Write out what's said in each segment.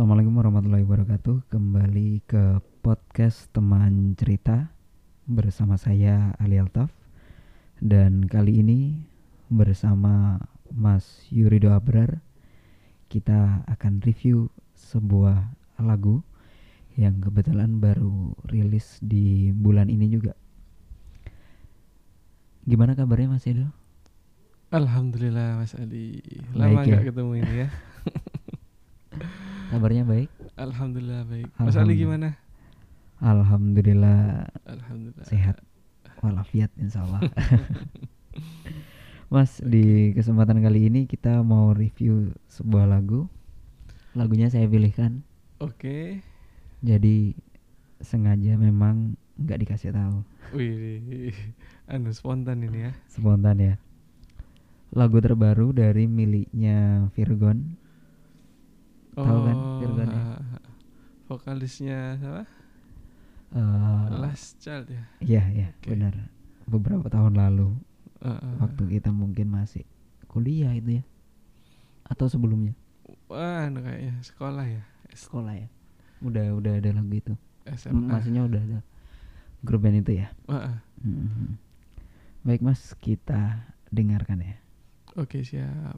Assalamualaikum warahmatullahi wabarakatuh. Kembali ke podcast teman cerita bersama saya Ali Altaf dan kali ini bersama Mas Yurido Abrar kita akan review sebuah lagu yang kebetulan baru rilis di bulan ini juga. Gimana kabarnya Mas Yurido? Alhamdulillah Mas Ali. Lama Baik ya. nggak ketemu ini ya. Kabarnya baik? Alhamdulillah baik. Mas Ali gimana? Alhamdulillah Alhamdulillah. sehat walafiat insya Allah Mas di kesempatan kali ini kita mau review sebuah lagu lagunya saya pilihkan Oke. jadi sengaja memang nggak dikasih tahu Wih, anu spontan ini ya. spontan ya lagu terbaru dari miliknya Virgon Tahu kan Virgon ya? ha, ha. Vokalisnya siapa? Eh, Last Child ya. iya ya Oke. benar beberapa tahun lalu Uh, uh. waktu kita mungkin masih kuliah itu ya atau sebelumnya Wah, anu kayaknya sekolah ya. Sekolah ya udah udah ada lagu itu SMA. maksudnya udah ada grup band itu ya Wah, ah. Mhm. baik mas kita dengarkan ya Oke, siap.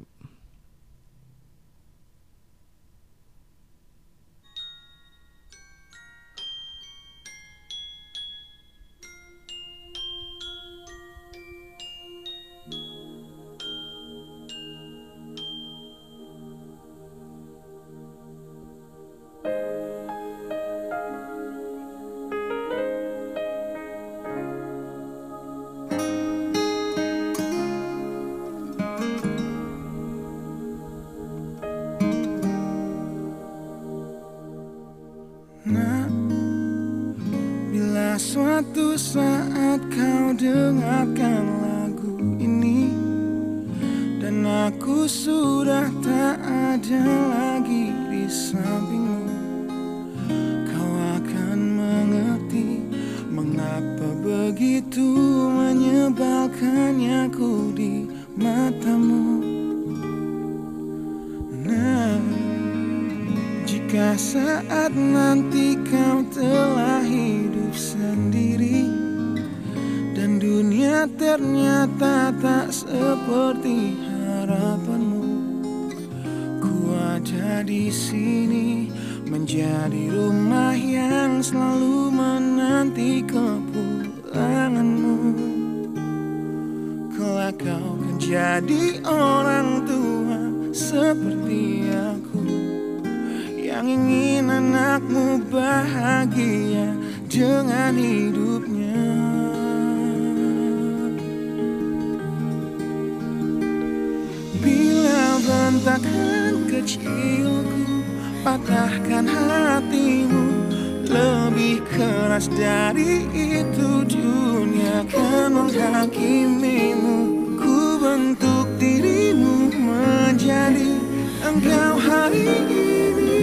Keras dari itu dunia akan menghakimimu. Ku bentuk dirimu menjadi engkau hari ini.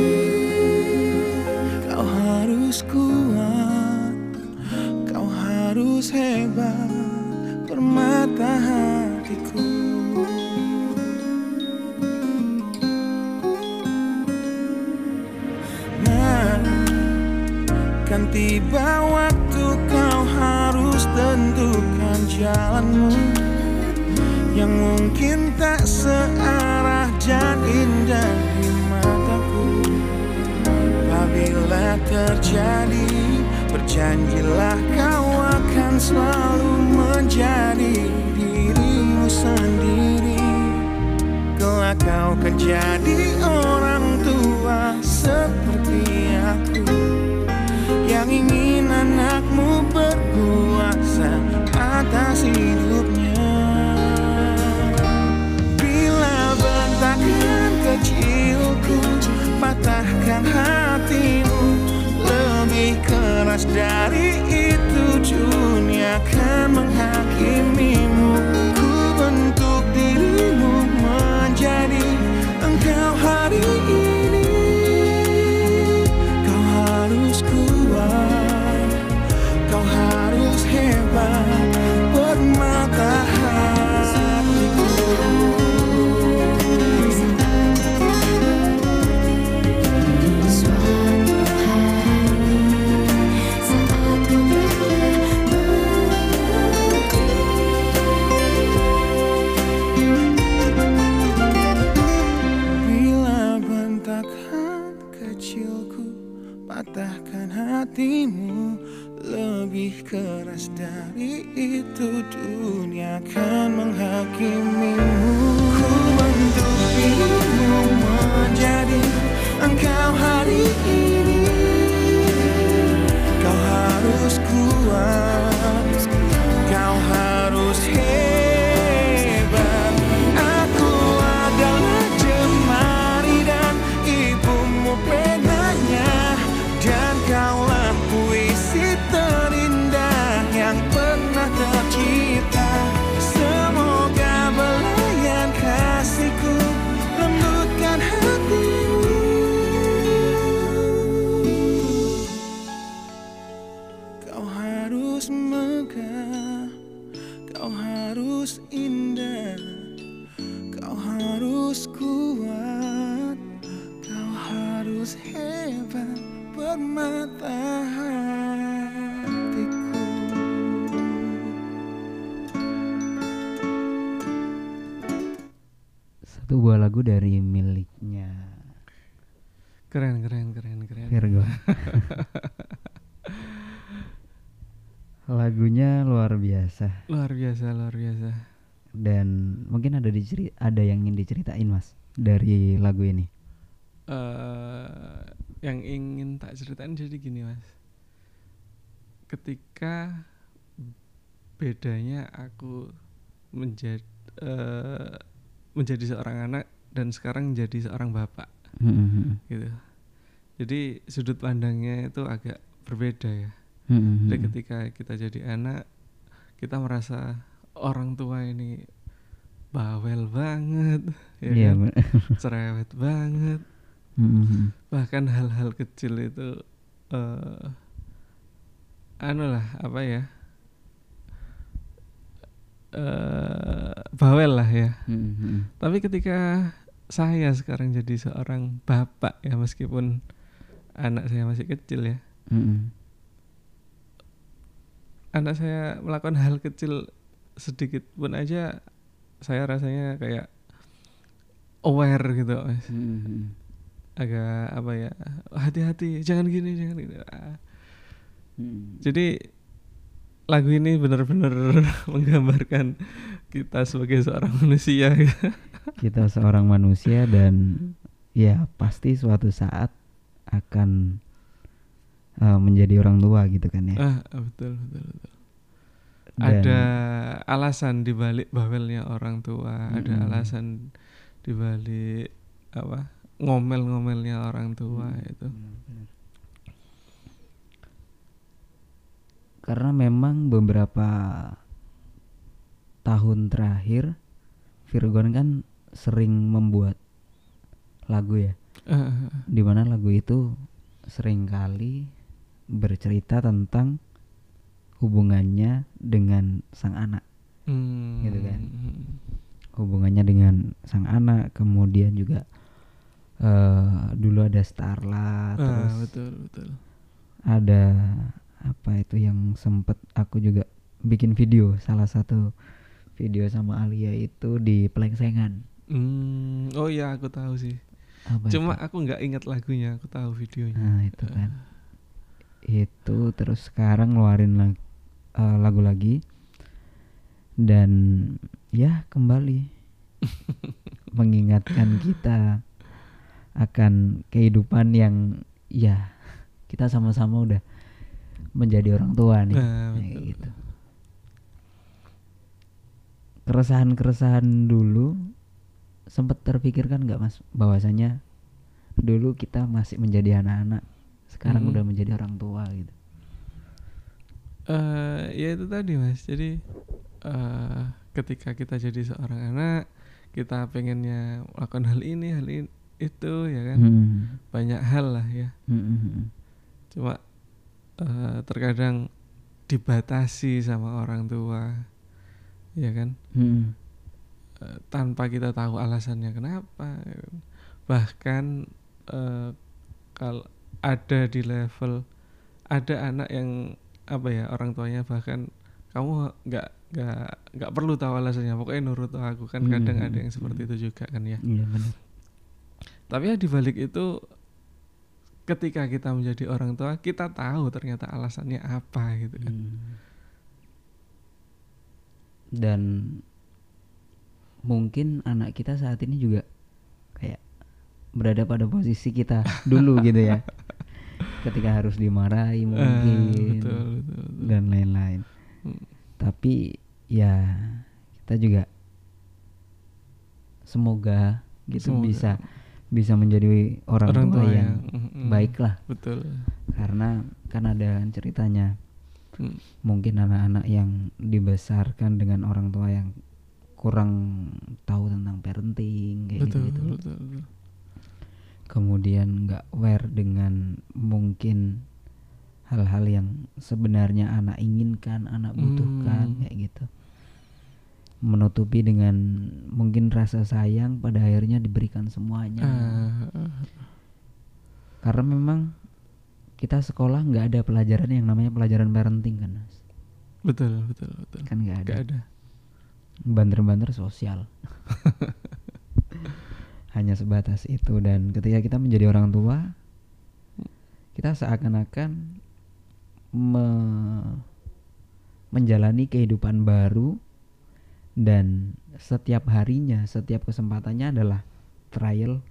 Kau harus kuat, kau harus hebat Permata kan tiba waktu kau harus tentukan jalanmu. Yang mungkin tak searah dan indah di mataku. Apabila terjadi Berjanjilah kau akan selalu menjadi dirimu sendiri. Kelak kau kan jadi orang tua seperti aku ingin anakmu berkuasa atas hidupnya. Bila bentakan kecilku patahkan hatimu. Lebih keras dari itu dunia Lagunya luar biasa Luar biasa luar biasa. dan mungkin ada diceri ada yang ingin diceritain mas dari lagu ini. eh yang ingin tak ceritain jadi gini mas. Ketika bedanya aku menjadi eh menjadi seorang anak dan sekarang menjadi seorang bapak Hmm, gitu. Jadi sudut pandangnya itu agak berbeda ya. Hmm, Jadi hmm. ketika kita jadi anak, kita merasa orang tua ini bawel banget, ya Iya, kan? Cerewet banget. Hmm, hmm, Bahkan hal-hal kecil itu, eh anu lah apa ya, eh bawel lah ya. hmm, hmm. Tapi ketika saya sekarang jadi seorang bapak ya meskipun anak saya masih kecil ya, Hmm, hmm. Anak saya melakukan hal kecil sedikit pun aja saya rasanya kayak aware gitu mas Hmm, hmm. agak apa ya hati-hati jangan gini jangan gini Ah. Hmm. jadi lagu ini benar-benar menggambarkan kita sebagai seorang manusia Kita seorang manusia dan ya pasti suatu saat akan eh, menjadi orang tua gitu kan ya. ah betul betul betul Dan- ada alasan dibalik bawelnya orang tua ada Mm-mm. alasan dibalik apa ngomel-ngomelnya orang tua Hmm. itu. Karena memang beberapa tahun terakhir Virgon kan sering membuat lagu ya, Ah, di mana lagu itu sering kali bercerita tentang hubungannya dengan sang anak, hmm, Gitu kan. hubungannya dengan sang anak, kemudian juga eh dulu ada Starla, Ah, terus betul betul. ada apa itu yang sempet aku juga bikin video salah satu video sama Alia itu di Pelengsengan. Hmm, oh iya aku tahu sih. Apa cuma itu? aku nggak ingat lagunya aku tahu videonya. Nah itu kan itu terus sekarang ngeluarin lag- eh, lagu lagi. Dan ya kembali. Mengingatkan kita akan kehidupan yang ya kita sama-sama udah menjadi orang tua nih. Nah, kayak betul. gitu. Keresahan-keresahan dulu sempat terpikirkan nggak mas? Bahwasanya dulu kita masih menjadi anak-anak sekarang Hmm. udah menjadi orang tua gitu eh ya itu tadi mas jadi eh ketika kita jadi seorang anak kita pengennya melakukan hal ini hal ini itu ya kan Hmm. banyak hal lah ya Hmm, hmm, hmm. cuma eh terkadang dibatasi sama orang tua ya kan Hmm. Eh, tanpa kita tahu alasannya kenapa ya kan. bahkan eh, kalau ada di level ada anak yang apa ya orang tuanya bahkan kamu nggak nggak nggak perlu tahu alasannya pokoknya nurut aku kan Hmm, kadang ada yang seperti itu juga kan ya iya benar tapi ya dibalik itu ketika kita menjadi orang tua kita tahu ternyata alasannya apa gitu kan Hmm. Dan mungkin anak kita saat ini juga kayak berada pada posisi kita dulu gitu ya. Ketika harus dimarahi Eh, mungkin betul, betul, betul. dan lain-lain. Hmm. Tapi ya kita juga semoga gitu Semoga. bisa bisa menjadi orang, Orang tua, tua yang mm, baik lah betul karena kan ada ceritanya Hmm. mungkin anak-anak yang dibesarkan dengan orang tua yang kurang tahu tentang parenting kayak betul, gitu, betul betul kemudian nggak aware dengan mungkin hal-hal yang sebenarnya anak inginkan anak butuhkan Hmm. kayak gitu. Menutupi dengan mungkin rasa sayang pada akhirnya diberikan semuanya. Ah, karena memang kita sekolah nggak ada pelajaran yang namanya pelajaran parenting kan Mas? betul betul betul. Kan nggak ada. Gak ada. Banter-banter sosial hanya sebatas itu. Dan ketika kita menjadi orang tua kita seakan-akan me- menjalani kehidupan baru dan setiap harinya setiap kesempatannya adalah trial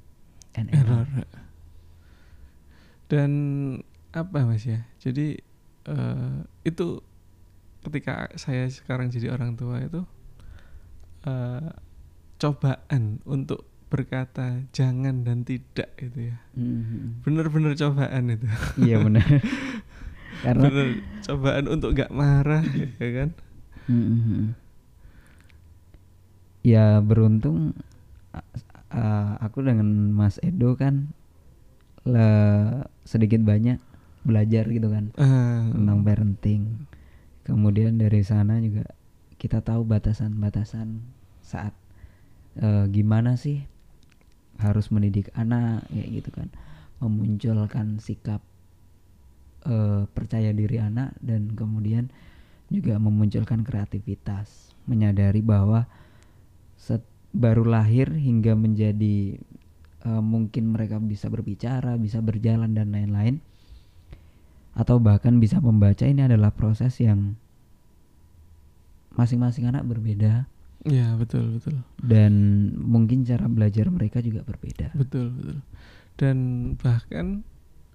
and error, dan apa mas ya? Jadi eh, itu ketika saya sekarang jadi orang tua itu eh, cobaan untuk berkata jangan dan tidak itu ya Mhm. bener-bener cobaan itu iya benar karena bener cobaan untuk nggak marah ya kan Mhm. Ya beruntung a- aku dengan Mas Edo kan le- sedikit banyak belajar gitu kan Ah, tentang parenting. Kemudian dari sana juga kita tahu batasan-batasan saat eh, gimana sih harus mendidik anak kayak gitu kan, memunculkan sikap eh, percaya diri anak dan kemudian juga memunculkan kreativitas, menyadari bahwa set, baru lahir hingga menjadi eh, mungkin mereka bisa berbicara, bisa berjalan dan lain-lain atau bahkan bisa membaca ini adalah proses yang masing-masing anak berbeda ya betul betul dan mungkin cara belajar mereka juga berbeda. betul betul dan bahkan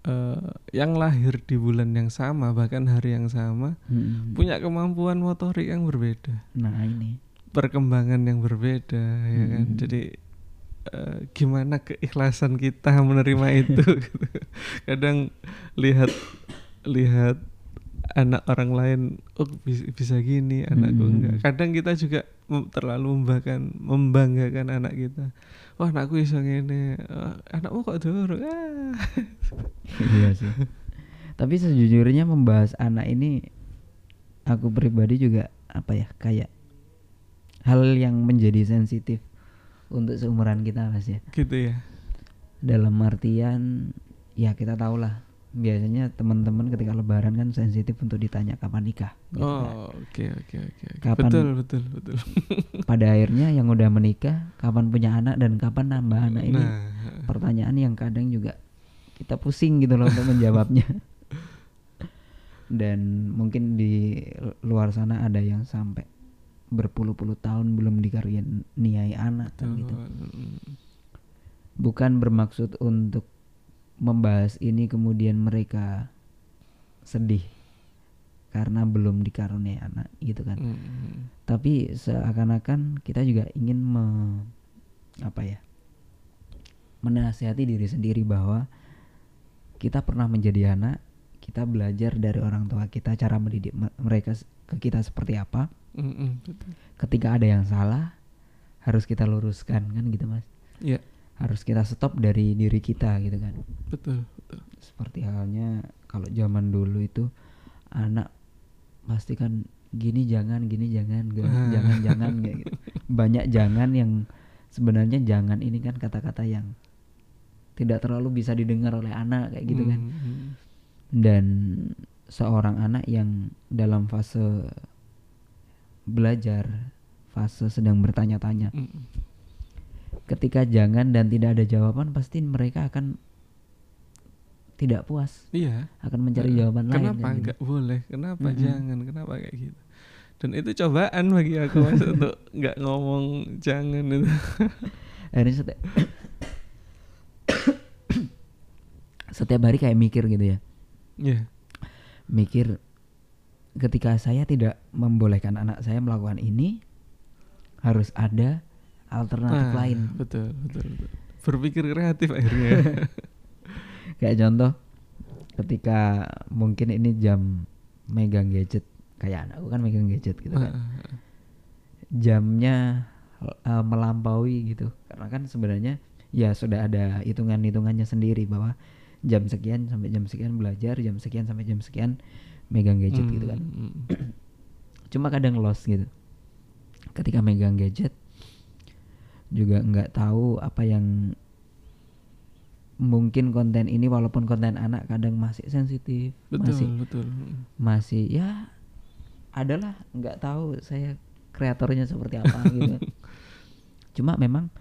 eh, yang lahir di bulan yang sama bahkan hari yang sama Mm. punya kemampuan motorik yang berbeda Nah ini, perkembangan yang berbeda ya kan Hmm. jadi eh, gimana keikhlasan kita menerima itu gitu. kadang lihat lihat anak orang lain oh bisa, bisa gini anakku Hmm. enggak kadang kita juga mem- terlalu membanggakan membanggakan anak kita wah anakku bisa gini "Oh, anakmu kok durung ah. iya sih. Tapi sejujurnya membahas anak ini, aku pribadi juga apa ya kayak hal yang menjadi sensitif untuk seumuran kita mas ya. gitu ya Dalam artian ya kita tahu lah biasanya teman-teman ketika lebaran kan sensitif untuk ditanya kapan nikah. gitu kan. oh oke oke oke oke. Kapan- betul betul betul Pada akhirnya yang udah menikah kapan punya anak dan kapan nambah anak ini nah pertanyaan yang kadang juga kita pusing gitu loh untuk menjawabnya. Dan mungkin di luar sana ada yang sampai berpuluh-puluh tahun belum dikaruniai anak kan gitu. Bukan bermaksud untuk membahas ini kemudian mereka sedih karena belum dikaruniai anak gitu kan. Mm. Tapi seakan-akan kita juga ingin me, apa ya? menasihati diri sendiri bahwa kita pernah menjadi anak, kita belajar dari orang tua kita cara mendidik me- mereka ke kita seperti apa. Mm-mm, betul. Ketika ada yang salah, harus kita luruskan kan gitu mas. Iya, Harus kita stop dari diri kita gitu kan. betul, betul. Seperti halnya kalau zaman dulu itu anak pasti kan gini jangan, gini jangan, ga- Ah. jangan jangan kayak gitu. Banyak jangan yang sebenarnya jangan ini kan kata-kata yang tidak terlalu bisa didengar oleh anak kayak gitu kan. Mm, Dan seorang anak yang dalam fase belajar, fase sedang bertanya-tanya, mm, mm. Ketika jangan dan tidak ada jawaban pasti mereka akan tidak puas. Iya. Akan mencari Heeh. jawaban lain kenapa kan gitu. nggak boleh? Kenapa Mm-mm. jangan? Kenapa kayak gitu? Dan itu cobaan bagi aku mas untuk nggak ngomong jangan itu. Akhirnya setiap setiap hari kayak mikir gitu ya. Ya mikir ketika saya tidak membolehkan anak saya melakukan ini harus ada alternatif Nah, lain. betul betul betul. Berpikir kreatif akhirnya. Kayak contoh ketika mungkin ini jam megang gadget kayak anakku kan megang gadget gitu kan. Heeh. jamnya uh, melampaui gitu. Karena kan sebenarnya ya sudah ada hitungan-hitungannya sendiri bahwa jam sekian sampai jam sekian belajar jam sekian sampai jam sekian megang gadget gitu kan. Hmm, cuma kadang lost gitu. Ketika megang gadget juga nggak tahu apa yang mungkin konten ini walaupun konten anak kadang masih sensitif betul masih betul. masih ya adalah nggak tahu saya kreatornya seperti apa gitu. Cuma memang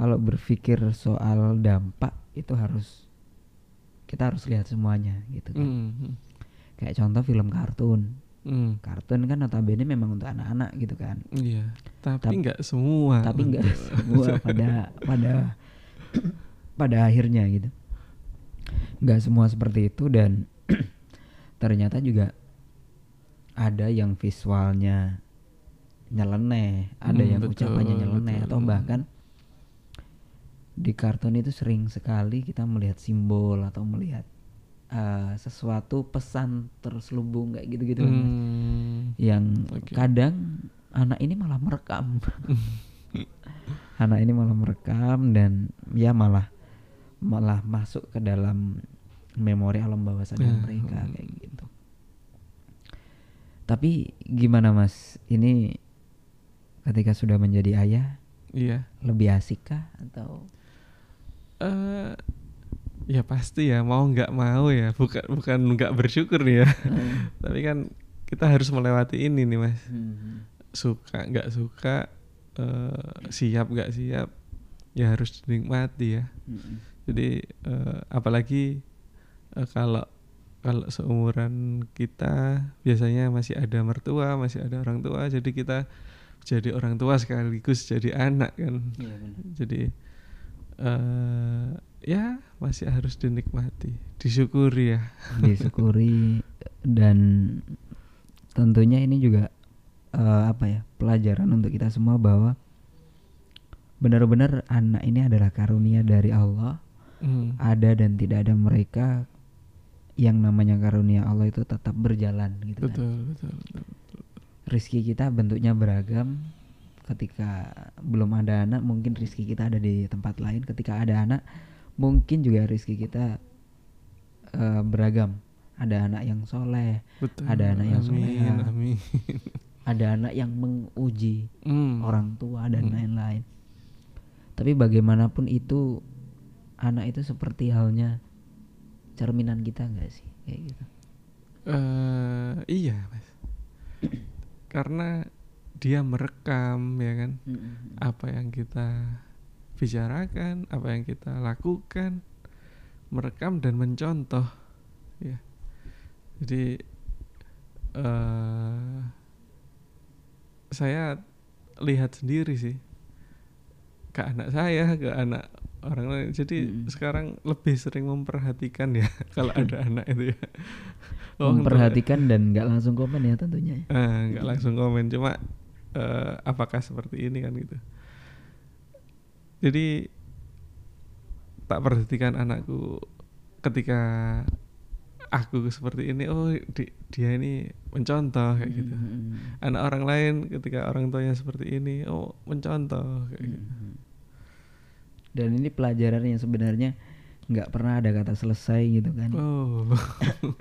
kalau berpikir soal dampak itu harus kita harus lihat semuanya gitu kan. Hmm, kayak contoh film kartun hmm. kartun kan notabene memang untuk anak-anak gitu kan iya tapi Tap- nggak semua tapi enggak semua pada pada pada akhirnya gitu nggak semua seperti itu dan ternyata juga ada yang visualnya nyeleneh ada Hmm, yang betul, ucapannya nyeleneh betul. atau bahkan di kartun itu sering sekali kita melihat simbol atau melihat uh, sesuatu pesan terselubung kayak gitu-gitu. Hmm, yang Oke. kadang anak ini malah merekam. Anak ini malah merekam dan ya malah malah masuk ke dalam memori alam bawah sadar Ya, mereka kayak gitu. Tapi gimana mas? Ini ketika sudah menjadi ayah iya. lebih asik kah atau? Eh ya pasti ya. Mau nggak mau ya. Bukan bukan nggak bersyukur nih ya. Tapi kan kita harus melewati ini nih mas. Hmm. suka nggak suka eh, siap nggak siap ya harus dinikmati ya. Hmm. jadi eh, apalagi eh, kalau kalau seumuran kita biasanya masih ada mertua masih ada orang tua jadi kita jadi orang tua sekaligus jadi anak kan. Benar. jadi eh ya masih harus dinikmati disyukuri ya. Disyukuri dan tentunya ini juga eh, apa ya pelajaran untuk kita semua bahwa benar-benar anak ini adalah karunia dari Allah. Hmm, ada dan tidak ada mereka yang namanya karunia Allah itu tetap berjalan gitu kan. Betul betul betul rizki kita bentuknya beragam. Ketika belum ada anak mungkin rizki kita ada di tempat lain. Ketika ada anak mungkin juga rizki kita eh, beragam. Ada anak yang soleh betul. Ada anak yang amin ada anak yang menguji Hmm, orang tua dan Hmm. lain-lain. Tapi bagaimanapun itu anak itu seperti halnya cerminan kita nggak sih? Kayak gitu. Eh iya mas. Karena dia merekam ya kan? Apa yang kita bicarakan, apa yang kita lakukan, merekam dan mencontoh, ya. Jadi eh saya lihat sendiri sih ke anak saya, ke anak orang lain. Jadi Mm-mm. sekarang lebih sering memperhatikan ya kalau ada anak itu ya. Oh, memperhatikan dan nggak langsung komen ya tentunya ya. Eh, nggak langsung komen cuma eh, apakah seperti ini kan gitu jadi tak perhatikan anakku ketika aku seperti ini oh di- dia ini mencontoh kayak gitu. Mm-mm. anak orang lain ketika orang tuanya seperti ini oh mencontoh kayak gitu. Mm-mm. dan ini pelajaran yang sebenarnya nggak pernah ada kata selesai gitu kan. Oh.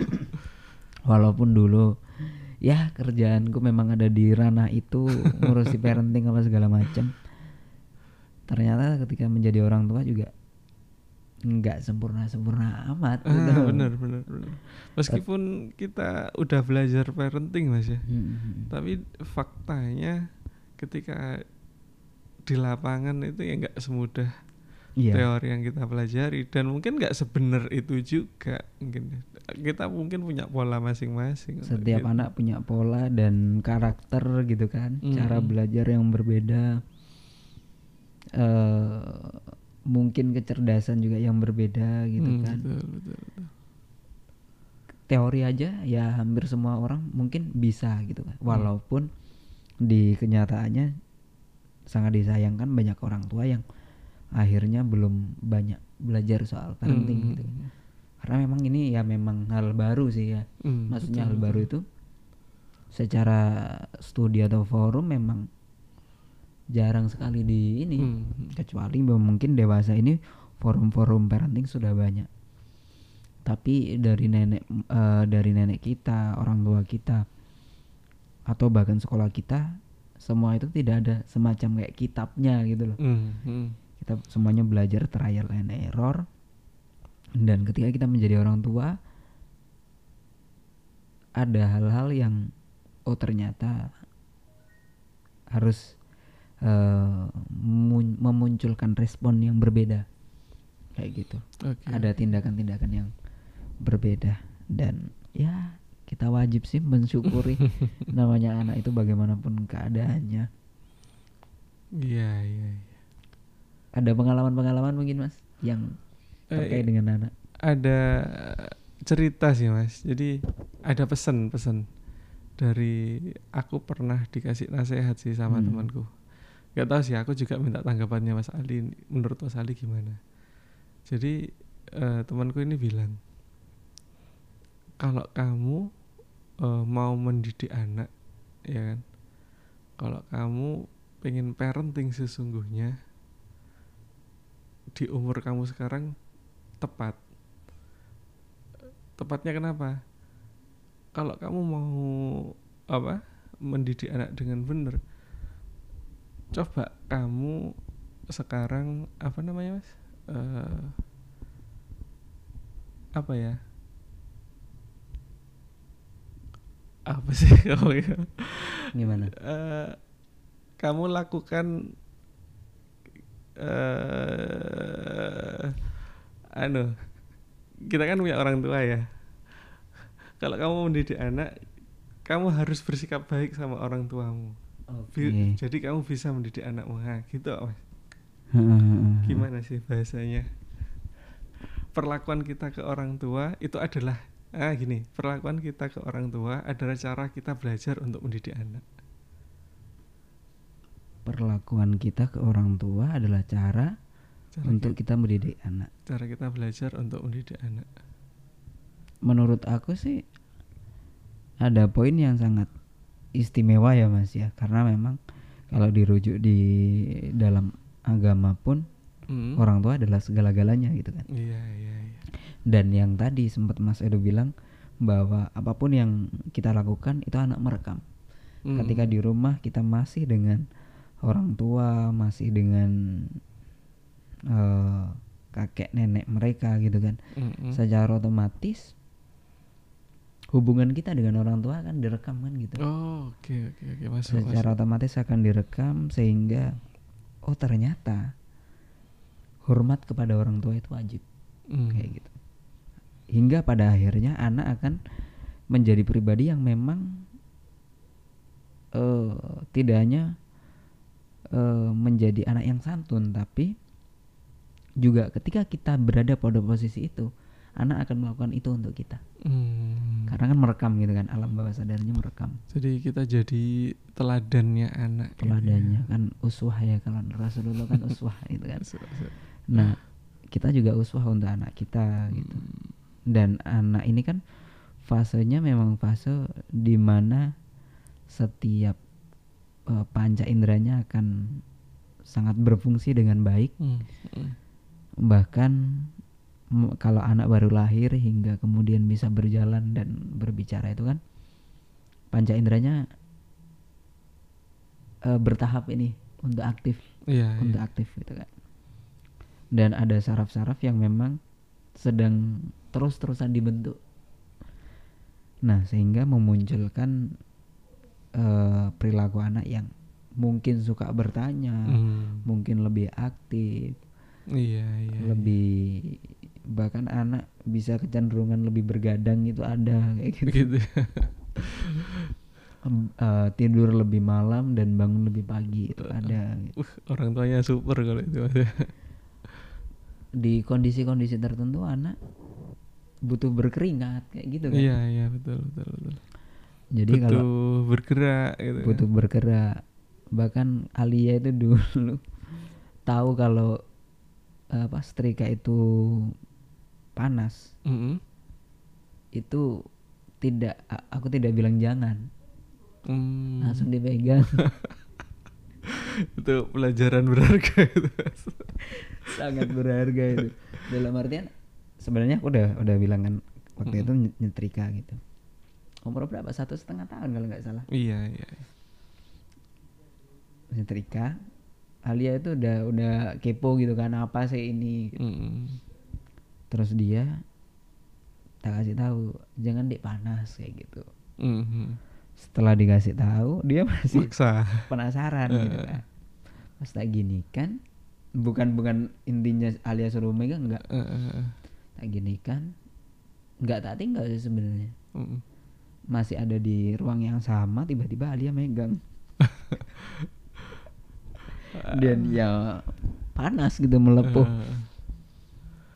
Walaupun dulu ya kerjaanku memang ada di ranah itu ngurusi parenting apa segala macam ternyata ketika menjadi orang tua juga nggak sempurna sempurna amat ah, gitu. bener bener bener meskipun kita udah belajar parenting mas ya Mm-mm. tapi faktanya ketika di lapangan itu ya nggak semudah Iya. teori yang kita pelajari dan mungkin nggak sebenar itu juga mungkin kita mungkin punya pola masing-masing Setiap gitu. anak punya pola dan karakter gitu kan, cara Mm-mm. belajar yang berbeda. Eh mungkin kecerdasan juga yang berbeda gitu Hmm, kan. betul, betul, betul. Teori aja ya hampir semua orang mungkin bisa gitu kan. Hmm. Walaupun di kenyataannya sangat disayangkan banyak orang tua yang akhirnya belum banyak belajar soal parenting Hmm, gitu. Karena memang ini ya memang hal baru sih ya. hmm, Maksudnya betul, hal baru itu secara studi atau forum memang jarang sekali di ini. Hmm, Kecuali mungkin dewasa ini forum-forum parenting sudah banyak. Tapi dari nenek eh, dari nenek kita, orang tua kita atau bahkan sekolah kita semua itu tidak ada semacam kayak kitabnya gitu loh. hmm, hmm. Kita semuanya belajar trial and error. Dan ketika kita menjadi orang tua ada hal-hal yang oh ternyata harus mun- memunculkan respon yang berbeda. Kayak gitu. Oke. ada tindakan-tindakan yang berbeda. Dan ya kita wajib sih mensyukuri namanya anak itu bagaimanapun keadaannya. Iya, iya, iya. ada pengalaman-pengalaman mungkin mas yang terkait dengan anak? ada cerita sih mas. Jadi ada pesan-pesan dari aku pernah dikasih nasihat sih sama Hmm. temanku nggak tahu sih aku juga minta tanggapannya mas Ali. Menurut mas Ali gimana? Jadi eh, temanku ini bilang kalau kamu eh, mau mendidik anak ya kan? Kalau kamu pengen parenting sesungguhnya di umur kamu sekarang tepat. Tepatnya kenapa? Kalau kamu mau apa mendidik anak dengan benar coba kamu sekarang apa namanya mas? Eh, apa ya? Apa sih kamu ya gimana? Eh, kamu lakukan eh anu kita kan punya orang tua ya. Kalau kamu mendidik anak kamu harus bersikap baik sama orang tuamu Bi- Oke. jadi kamu bisa mendidik anakmu nah, gitu mas gimana sih bahasanya? Perlakuan kita ke orang tua itu adalah ah gini perlakuan kita ke orang tua adalah cara kita belajar untuk mendidik anak. Perlakuan kita ke orang tua adalah cara cara untuk kita, kita mendidik anak. cara kita belajar untuk mendidik anak. Menurut aku sih ada poin yang sangat istimewa ya mas ya karena memang kalau dirujuk di dalam agama pun Hmm. orang tua adalah segala-galanya gitu kan iya iya iya dan yang tadi sempat mas Edo bilang bahwa apa pun yang kita lakukan itu anak merekam Hmm. ketika di rumah kita masih dengan orang tua masih dengan eh, kakek nenek mereka gitu kan Mm-mm. secara otomatis hubungan kita dengan orang tua akan direkam kan gitu oh oke oke oke masuk secara masuk. otomatis akan direkam sehingga oh ternyata hormat kepada orang tua itu wajib Hmm. kayak gitu hingga pada akhirnya anak akan menjadi pribadi yang memang eh tidak hanya eh, menjadi anak yang santun tapi juga ketika kita berada pada posisi itu anak akan melakukan itu untuk kita Hmm. karena kan merekam gitu kan alam bawah sadarnya merekam jadi kita jadi teladannya anak gitu ya. teladannya kan uswah ya kalau Rasulullah kan uswah gitu kan nah kita juga uswah untuk anak kita gitu Hmm. dan anak ini kan fasenya memang fase di mana setiap eh, panca inderanya akan sangat berfungsi dengan baik Hmm. Hmm. bahkan kalau anak baru lahir hingga kemudian bisa berjalan dan berbicara itu kan panca inderanya eh, bertahap ini untuk aktif iya untuk iya. aktif gitu kan dan ada saraf-saraf yang memang sedang terus-terusan dibentuk nah sehingga memunculkan eh, perilaku anak yang mungkin suka bertanya Hmm. mungkin lebih aktif Iya, iya. lebih bahkan anak bisa kecenderungan lebih bergadang itu ada kayak gitu gitu. Eh, tidur lebih malam dan bangun lebih pagi itu ada gitu. Uh, orang tuanya super kalau itu di kondisi-kondisi tertentu anak butuh berkeringat kayak gitu kan Iya, iya, betul, betul, betul. jadi butuh kalau bergerak gitu. kan. butuh bergerak bahkan Alia itu dulu tahu kalau apa setrika itu panas Mm-mm. itu tidak aku tidak bilang jangan Hmm, langsung dipegang itu pelajaran berharga itu. Sangat berharga itu dalam artian sebenarnya aku udah udah bilang kan waktu itu ny- nyetrika gitu umur berapa satu setengah tahun kalau nggak salah iya, iya. nyetrika Alia itu udah udah kepo gitu kan apa sih ini gitu. Mm-mm. Terus dia tak kasih tahu jangan dek panas kayak gitu Mhm. setelah dikasih tahu dia masih Maksa. penasaran gitu Eh. kan pas tak gini kan bukan bukan intinya Alia suruh megang enggak eh. tak gini kan nggak tak tinggal sih sebenarnya Mm-mm. masih ada di ruang yang sama tiba-tiba Alia megang dan ya panas gitu melepuh Eh,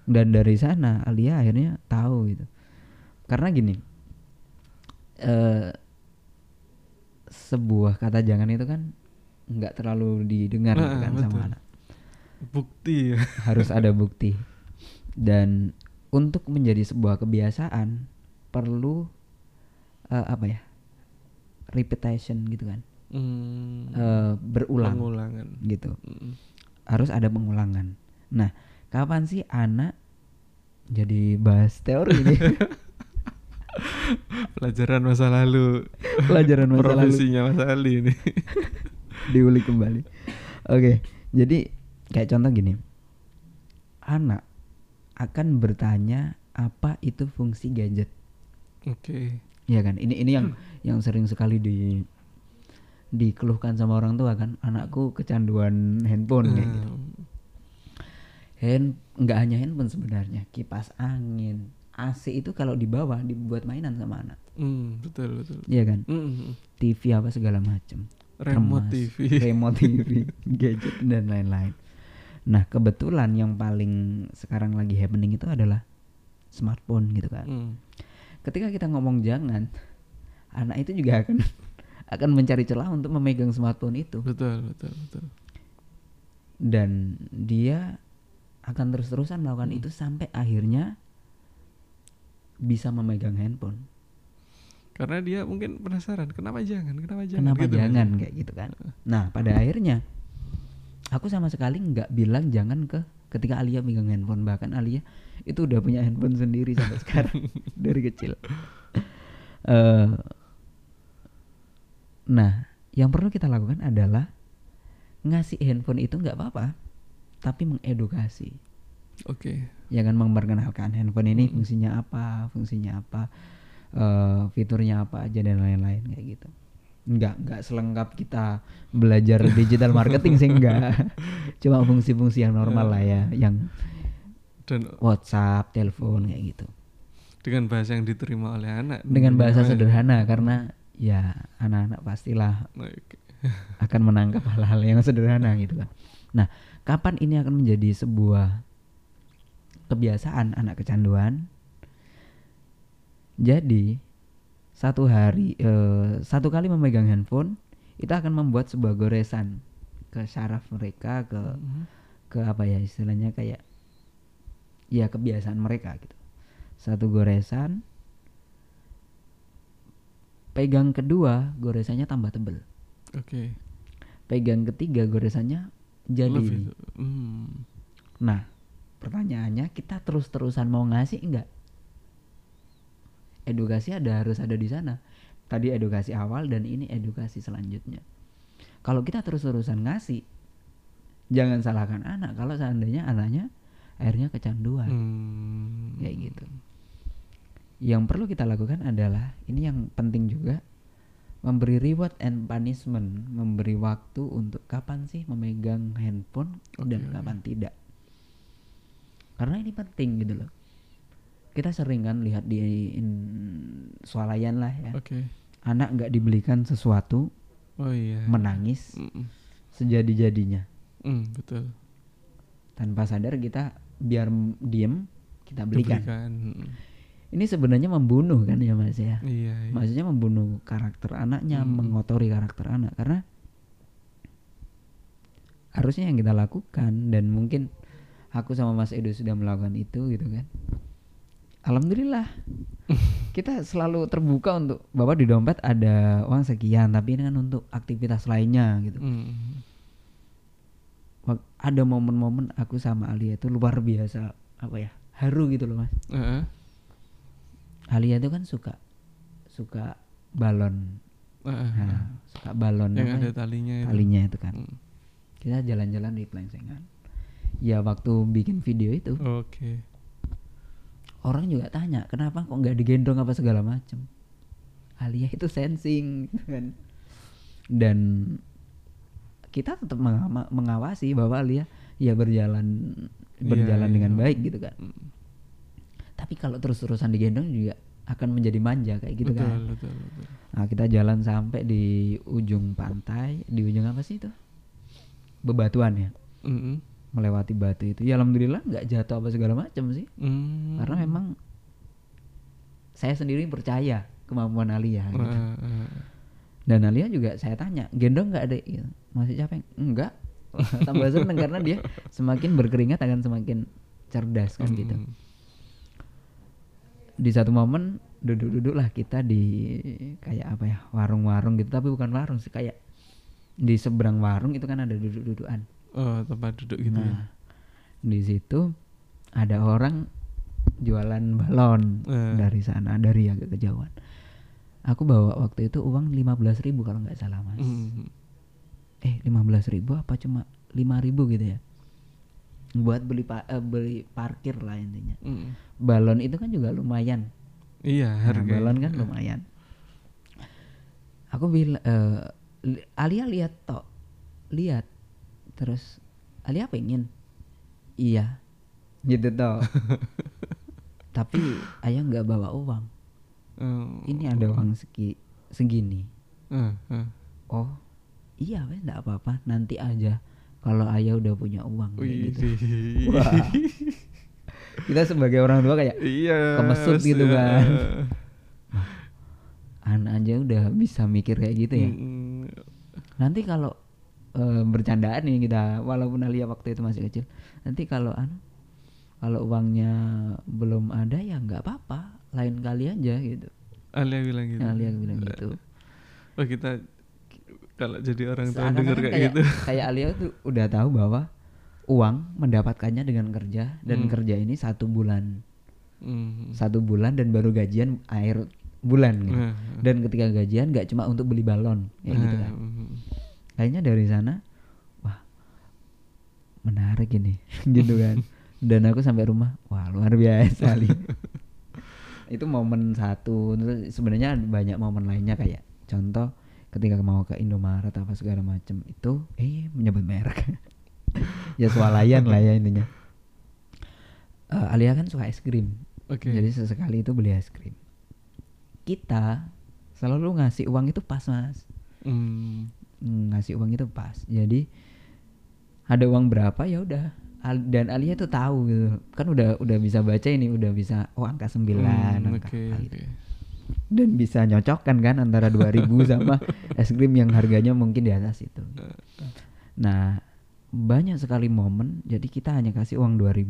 dan dari sana Alia akhirnya tahu gitu. Karena gini eh sebuah kata jangan itu kan nggak terlalu didengar gitu Nah, kan sama betul. anak. Bukti. Harus ada bukti. Dan untuk menjadi sebuah kebiasaan perlu eh, apa ya repetition gitu kan. Hmm, Eh, berulang pengulangan. gitu. Mm-mm. harus ada pengulangan. Nah kapan sih anak jadi bahas teori ini. Pelajaran masa lalu. pelajaran masa lalu. Profesinya Mas Ali ini. diulik kembali. Oke jadi kayak contoh gini. Anak akan bertanya apa itu fungsi gadget? Oke. ya kan? Ini ini yang yang sering sekali di dikeluhkan sama orang tua kan? Anakku kecanduan handphone kayak gitu. Nah, hand nggak hanya handphone sebenarnya kipas angin AC itu kalau dibawa dibuat mainan sama anak mm, betul betul. Iya kan Mm-mm. TV apa segala macam Remote Remas, TV. remote TV gadget dan lain-lain nah kebetulan yang paling sekarang lagi happening itu adalah smartphone gitu kan Mm. ketika kita ngomong jangan anak itu juga akan akan mencari celah untuk memegang smartphone itu Betul betul betul. dan dia akan terus-terusan melakukan Hmm. itu sampai akhirnya bisa memegang handphone. Karena dia mungkin penasaran, kenapa jangan? Kenapa jangan? Kenapa Gitu, Mas. jangan kayak gitu kan? Nah pada akhirnya aku sama sekali nggak bilang jangan ke ketika Alia megang handphone bahkan Alia itu udah punya handphone sendiri sampai sekarang dari kecil. Eh, nah yang perlu kita lakukan adalah ngasih handphone itu nggak apa-apa, tapi mengedukasi. Oke. ya kan memperkenalkan handphone ini Mm-mm. fungsinya apa fungsinya apa eh, fiturnya apa aja dan lain-lain kayak gitu nggak nggak selengkap kita belajar digital marketing sih enggak cuma fungsi-fungsi yang normal lah ya yang Dan WhatsApp telepon kayak gitu dengan bahasa yang diterima oleh anak. dengan bahasa Namanya. sederhana karena ya anak-anak pastilah Oke. akan menangkap hal-hal yang sederhana gitu kan. Nah, kapan ini akan menjadi sebuah kebiasaan anak kecanduan? Jadi satu hari eh, satu kali memegang handphone itu akan membuat sebuah goresan ke saraf mereka ke Mhm. ke apa ya istilahnya kayak ya kebiasaan mereka gitu. Satu goresan pegang kedua goresannya tambah tebel. Oke. Pegang ketiga goresannya jadi. Lebih- Hmm. Nah, pertanyaannya kita terus-terusan mau ngasih enggak? Edukasi ada harus ada di sana. Tadi edukasi awal dan ini edukasi selanjutnya. Kalau kita terus-terusan ngasih, jangan salahkan anak kalau seandainya anaknya akhirnya kecanduan Hmm. kayak gitu. Yang perlu kita lakukan adalah ini yang penting juga memberi reward and punishment, memberi waktu untuk kapan sih memegang handphone dan Oke, oke. kapan tidak. karena ini penting gitu loh kita sering kan lihat di in- swalayan lah ya Oke. anak nggak dibelikan sesuatu Oh iya. menangis Mm-mm. sejadi-jadinya Mm, betul. tanpa sadar kita biar diem kita belikan. Mm. Ini sebenarnya membunuh kan ya mas ya Iya. iya. maksudnya membunuh karakter anaknya Hmm. mengotori karakter anak karena harusnya yang kita lakukan dan mungkin aku sama Mas Edo sudah melakukan itu gitu kan alhamdulillah kita selalu terbuka untuk bahwa di dompet ada uang sekian tapi ini kan untuk aktivitas lainnya gitu Mm. Wak- ada momen-momen aku sama Alia itu luar biasa apa ya haru gitu loh mas Heeh. Alia itu kan suka suka balon nah, suka balon Yang ada ya? talinya itu. talinya itu kan Mm. kita jalan-jalan di pelengsengan ya waktu bikin video itu Oke. orang juga tanya kenapa kok nggak digendong apa segala macem Alia itu sensing gitu kan dan kita tetap mengawa- mengawasi bahwa Alia ya berjalan berjalan Iya, dengan iya. baik gitu kan Mm. Tapi kalau terus-terusan digendong juga akan menjadi manja kayak gitu betul, kan betul, betul. nah kita jalan sampai di ujung pantai di ujung apa sih itu bebatuan ya Mm-mm. melewati batu itu ya alhamdulillah nggak jatuh apa segala macam sih Mm. karena memang saya sendiri percaya kemampuan Alia gitu. Dan Alia juga saya tanya gendong nggak adek gitu. masih capek enggak tambah seneng karena dia semakin berkeringat akan semakin cerdas kan gitu Mm. Di satu momen duduk-duduk lah kita di kayak apa ya warung-warung gitu tapi bukan warung sih kayak di seberang warung itu kan ada duduk-dudukan Oh, tempat duduk gitu ya. nah di situ ada orang jualan balon Eh. dari sana dari agak kejauhan aku bawa waktu itu uang 15.000 ribu kalau nggak salah mas Mm. eh 15.000 ribu apa cuma 5.000 gitu ya buat beli pa- eh, beli parkir lah intinya. Mm. balon itu kan juga lumayan. Iya, Nah, harga. balon kan lumayan. Aku bilang eh, li- Alia lihat tok. Lihat. Terus Alia pengen iya. Gitu toh tapi ayah nggak bawa uang. Oh. ini ada uang segi segini. Eh, eh. oh iya wes nggak apa-apa. Nanti aja kalau ayah udah punya uang kayak gitu. Wah. kita sebagai orang tua kayak Iya. Kemesut gitu kan. eh. anak aja udah bisa mikir kayak gitu ya Mm. nanti kalau eh, bercandaan nih kita walaupun Alia waktu itu masih kecil nanti kalau anu kalau uangnya belum ada ya nggak apa-apa lain kali aja gitu Alia bilang gitu. Alia bilang gitu Oh, kita kalau jadi orang tua denger kayak, kayak gitu. kayak Alia tuh udah tahu bahwa uang mendapatkannya dengan kerja dan Hmm. kerja ini satu bulan Mm. satu bulan dan baru gajian akhir bulan gitu. Nah, dan ketika gajian nggak cuma untuk beli balon kayak gitu nah, kan mm. kayaknya dari sana wah menarik ini gitu kan dan aku sampai rumah wah luar biasa Ali itu momen satu terus sebenarnya banyak momen lainnya kayak contoh ketika mau ke Indomaret apa segala macem itu eh menyebut merek. Ya swalayan lah ya intinya. Eh, Alia kan suka es krim. Oke. jadi sesekali itu beli es krim. Kita selalu ngasih uang itu pas mas. Mm. Ngasih uang itu pas. Jadi ada uang berapa ya udah. Al- dan Alia tuh tahu gitu. Kan udah udah bisa baca ini udah bisa oh angka 9 Mm, angka oke. Dan bisa nyocokkan kan antara 2000 sama es krim yang harganya mungkin di atas itu nah banyak sekali momen jadi kita hanya kasih uang 2000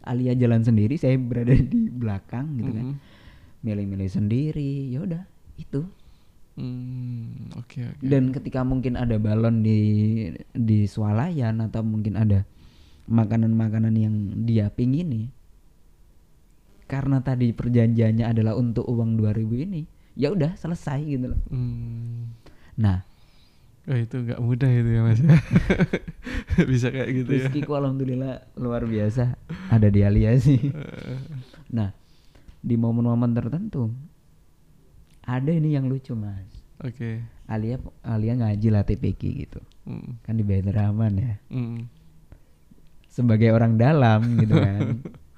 Alia jalan sendiri saya berada di belakang gitu kan Mm. milih-milih sendiri ya udah itu Mm, Oke, oke. dan ketika mungkin ada balon di di swalayan atau mungkin ada makanan-makanan yang dia pingini karena tadi perjanjiannya adalah untuk uang 2000 ini ya udah selesai gitu loh Mm. nah Oh, itu nggak mudah itu ya mas ya. Bisa kayak gitu ya. rizkiku alhamdulillah luar biasa ada di Alia sih nah di momen-momen tertentu ada ini yang lucu mas Oke. Alia Alia ngaji lah TPQ gitu Mm. kan di Baitur Rahman ya Mm. sebagai orang dalam gitu kan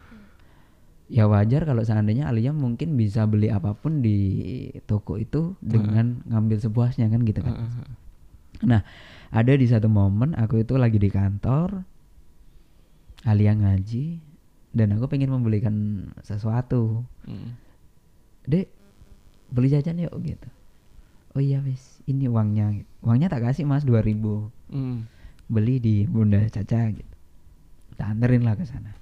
ya wajar kalau seandainya Alia mungkin bisa beli apa pun di toko itu dengan ngambil sepuasnya kan gitu kan Heeh. Nah, ada di satu momen aku itu lagi di kantor, Alia ngaji, dan aku pengen membelikan sesuatu. Mm. Dek, beli jajan yuk gitu. Oh iya wis, ini uangnya. Uangnya tak kasih mas 2000 Mm. Beli di Bunda Caca gitu. Tak anterin lah ke sana.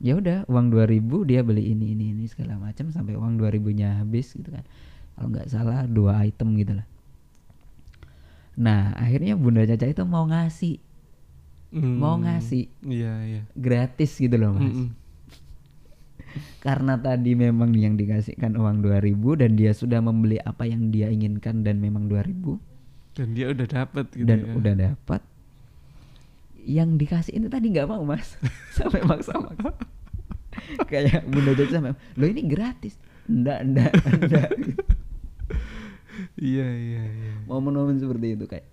Ya udah, uang 2000 dia beli ini ini ini segala macam sampai uang 2000-nya habis gitu kan. Kalau nggak salah dua item gitu lah. Nah, akhirnya Bunda Caca itu mau ngasih mau Mm. ngasih Iya, iya. gratis gitu loh mas Mm-mm. karena tadi memang yang dikasihkan uang 2000 dan dia sudah membeli apa yang dia inginkan dan memang 2000 Dan dia udah dapet gitu dan ya. udah dapat yang dikasih itu tadi nggak mau mas. Sampai maksa-maksa. Kayak bunda Caca sampai lo ini gratis. Enggak enggak enggak Iya, iya, iya. momen-momen seperti itu kayak